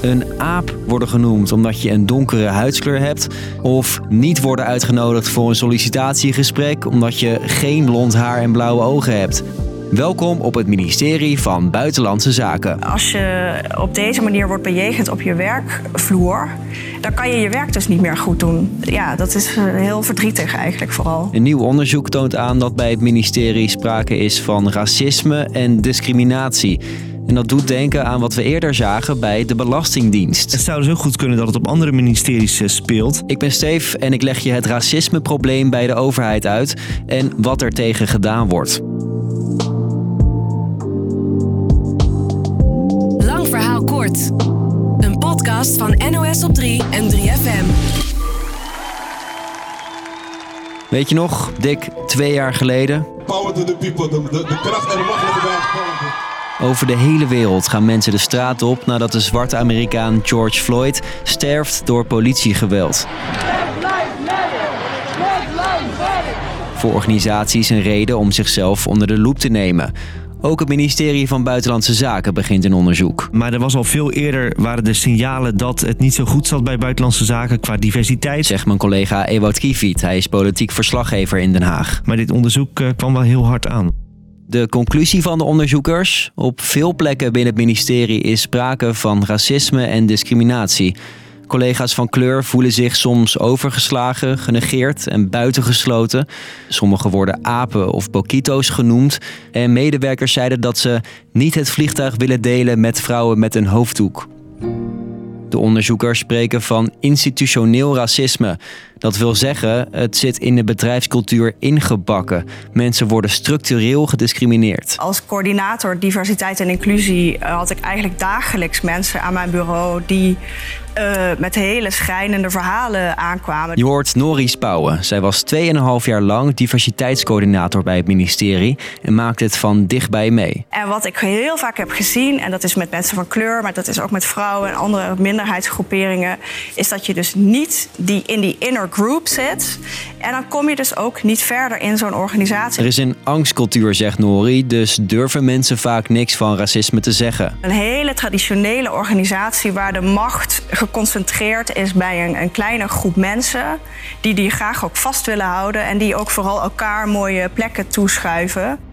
een aap worden genoemd omdat je een donkere huidskleur hebt, of niet worden uitgenodigd voor een sollicitatiegesprek omdat je geen blond haar en blauwe ogen hebt. Welkom op het ministerie van Buitenlandse Zaken. Als je op deze manier wordt bejegend op je werkvloer, dan kan je je werk dus niet meer goed doen. Ja, dat is eh, heel verdrietig eigenlijk vooral. Een nieuw onderzoek toont aan dat bij het ministerie sprake is van racisme en discriminatie. En dat doet denken aan wat we eerder zagen bij de Belastingdienst. Het zou dus ook goed kunnen dat het op andere ministeries eh, speelt. Ik ben Steef en ik leg je het racismeprobleem bij de overheid uit en wat er tegen gedaan wordt. Lang verhaal kort. Een podcast van NOS op 3 en 3FM. Weet je nog, dik twee jaar geleden? Power to the people. De, de, de kracht en de macht van de Over de hele wereld gaan mensen de straat op nadat de zwarte Amerikaan George Floyd sterft door politiegeweld. Voor organisaties een reden om zichzelf onder de loep te nemen. Ook het ministerie van Buitenlandse Zaken begint een onderzoek. Maar er was al veel eerder waren de signalen dat het niet zo goed zat bij Buitenlandse Zaken qua diversiteit. Zegt mijn collega Ewout Kiefiet. Hij is politiek verslaggever in Den Haag. Maar dit onderzoek eh, kwam wel heel hard aan. De conclusie van de onderzoekers? Op veel plekken binnen het ministerie is sprake van racisme en discriminatie. Collega's van kleur voelen zich soms overgeslagen, genegeerd en buitengesloten. Sommigen worden apen of boquito's genoemd. En medewerkers zeiden dat ze niet het vliegtuig willen delen met vrouwen met een hoofddoek. De onderzoekers spreken van institutioneel racisme. Dat wil zeggen, het zit in de bedrijfscultuur ingebakken. Mensen worden structureel gediscrimineerd. Als coördinator diversiteit en inclusie eh, had ik eigenlijk dagelijks mensen aan mijn bureau die uh, met hele schrijnende verhalen aankwamen. Je hoort Nori Spouwen. Zij was 2,5 jaar lang diversiteitscoördinator bij het ministerie en maakte het van dichtbij mee. En wat ik heel vaak heb gezien, en dat is met mensen van kleur, maar dat is ook met vrouwen en andere minderheidsgroeperingen, is dat je dus niet die in die inner group zit. En dan kom je dus ook niet verder in zo'n organisatie. Er is een angstcultuur, zegt Nori, dus durven mensen vaak niks van racisme te zeggen. Een hele traditionele organisatie waar de macht geconcentreerd is bij een, een kleine groep mensen. Die die graag ook vast willen houden en die ook vooral elkaar mooie plekken toeschuiven.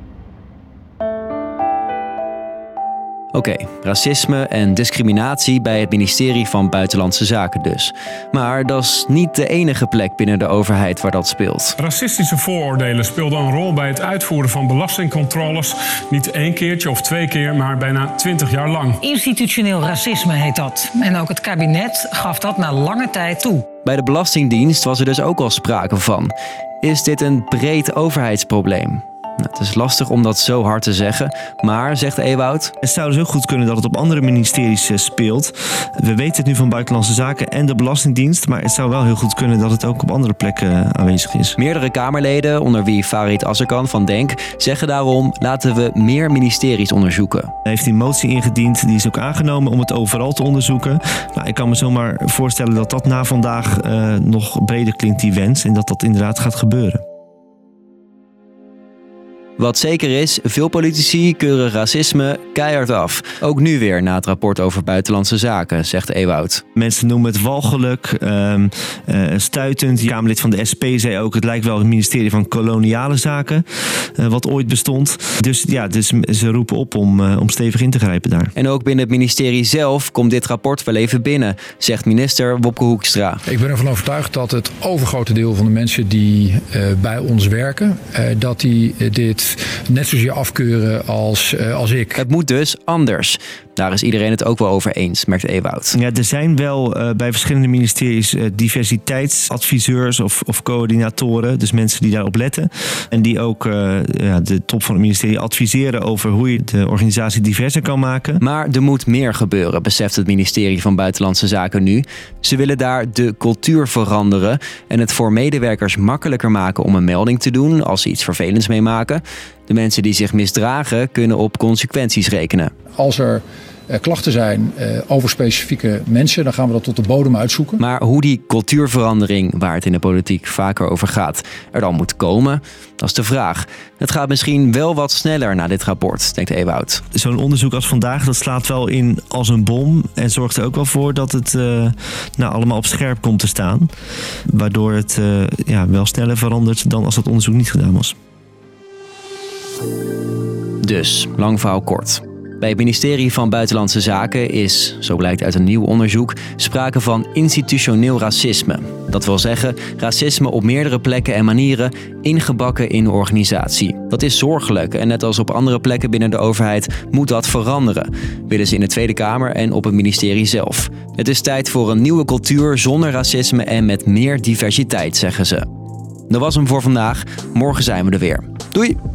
Oké, racisme en discriminatie bij het ministerie van Buitenlandse Zaken dus. Maar dat is niet de enige plek binnen de overheid waar dat speelt. Racistische vooroordelen speelden een rol bij het uitvoeren van belastingcontroles. Niet één keertje of twee keer, maar bijna twintig jaar lang. Institutioneel racisme heet dat. En ook het kabinet gaf dat na lange tijd toe. Bij de Belastingdienst was er dus ook al sprake van. Is dit een breed overheidsprobleem? Nou, het is lastig om dat zo hard te zeggen, maar, zegt Ewoud... Het zou dus ook goed kunnen dat het op andere ministeries eh, speelt. We weten het nu van Buitenlandse Zaken en de Belastingdienst... maar het zou wel heel goed kunnen dat het ook op andere plekken eh, aanwezig is. Meerdere Kamerleden, onder wie Farid Azarkan van DENK... zeggen daarom, laten we meer ministeries onderzoeken. Hij heeft die motie ingediend, die is ook aangenomen om het overal te onderzoeken. Nou, ik kan me zomaar voorstellen dat dat na vandaag uh, nog breder klinkt, die wens... en dat dat inderdaad gaat gebeuren. Wat zeker is, veel politici keuren racisme keihard af. Ook nu weer na het rapport over buitenlandse zaken, zegt Ewoud. Mensen noemen het walgelijk, um, uh, stuitend. De Kamerlid van de SP zei ook, het lijkt wel het ministerie van koloniale zaken, uh, wat ooit bestond. Dus ja, dus ze roepen op om, uh, om stevig in te grijpen daar. En ook binnen het ministerie zelf komt dit rapport wel even binnen, zegt minister Wopke Hoekstra. Ik ben ervan overtuigd dat het overgrote deel van de mensen die bij ons werken, dat die dit net zozeer afkeuren als, uh, als ik. Het moet dus anders. Daar is iedereen het ook wel over eens, merkt Ewoud. Ja, er zijn wel uh, bij verschillende ministeries uh, diversiteitsadviseurs of, of, coördinatoren. Dus mensen die daarop letten. En die ook ja, de top van het ministerie adviseren over hoe je de organisatie diverser kan maken. Maar er moet meer gebeuren, beseft het ministerie van Buitenlandse Zaken nu. Ze willen daar de cultuur veranderen en het voor medewerkers makkelijker maken om een melding te doen als ze iets vervelends meemaken. De mensen die zich misdragen kunnen op consequenties rekenen. Als er uh, klachten zijn uh, over specifieke mensen, dan gaan we dat tot de bodem uitzoeken. Maar hoe die cultuurverandering, waar het in de politiek vaker over gaat, er dan moet komen, dat is de vraag. Het gaat misschien wel wat sneller na dit rapport, denkt Ewout. Zo'n onderzoek als vandaag, dat slaat wel in als een bom en zorgt er ook wel voor dat het uh, nou, allemaal op scherp komt te staan. Waardoor het ja, wel sneller verandert dan als dat onderzoek niet gedaan was. Dus, lang verhaal kort. Bij het ministerie van Buitenlandse Zaken is, zo blijkt uit een nieuw onderzoek, sprake van institutioneel racisme. Dat wil zeggen, racisme op meerdere plekken en manieren ingebakken in de organisatie. Dat is zorgelijk en net als op andere plekken binnen de overheid moet dat veranderen, willen ze in de Tweede Kamer en op het ministerie zelf. Het is tijd voor een nieuwe cultuur zonder racisme en met meer diversiteit, zeggen ze. Dat was hem voor vandaag. Morgen zijn we er weer. Doei!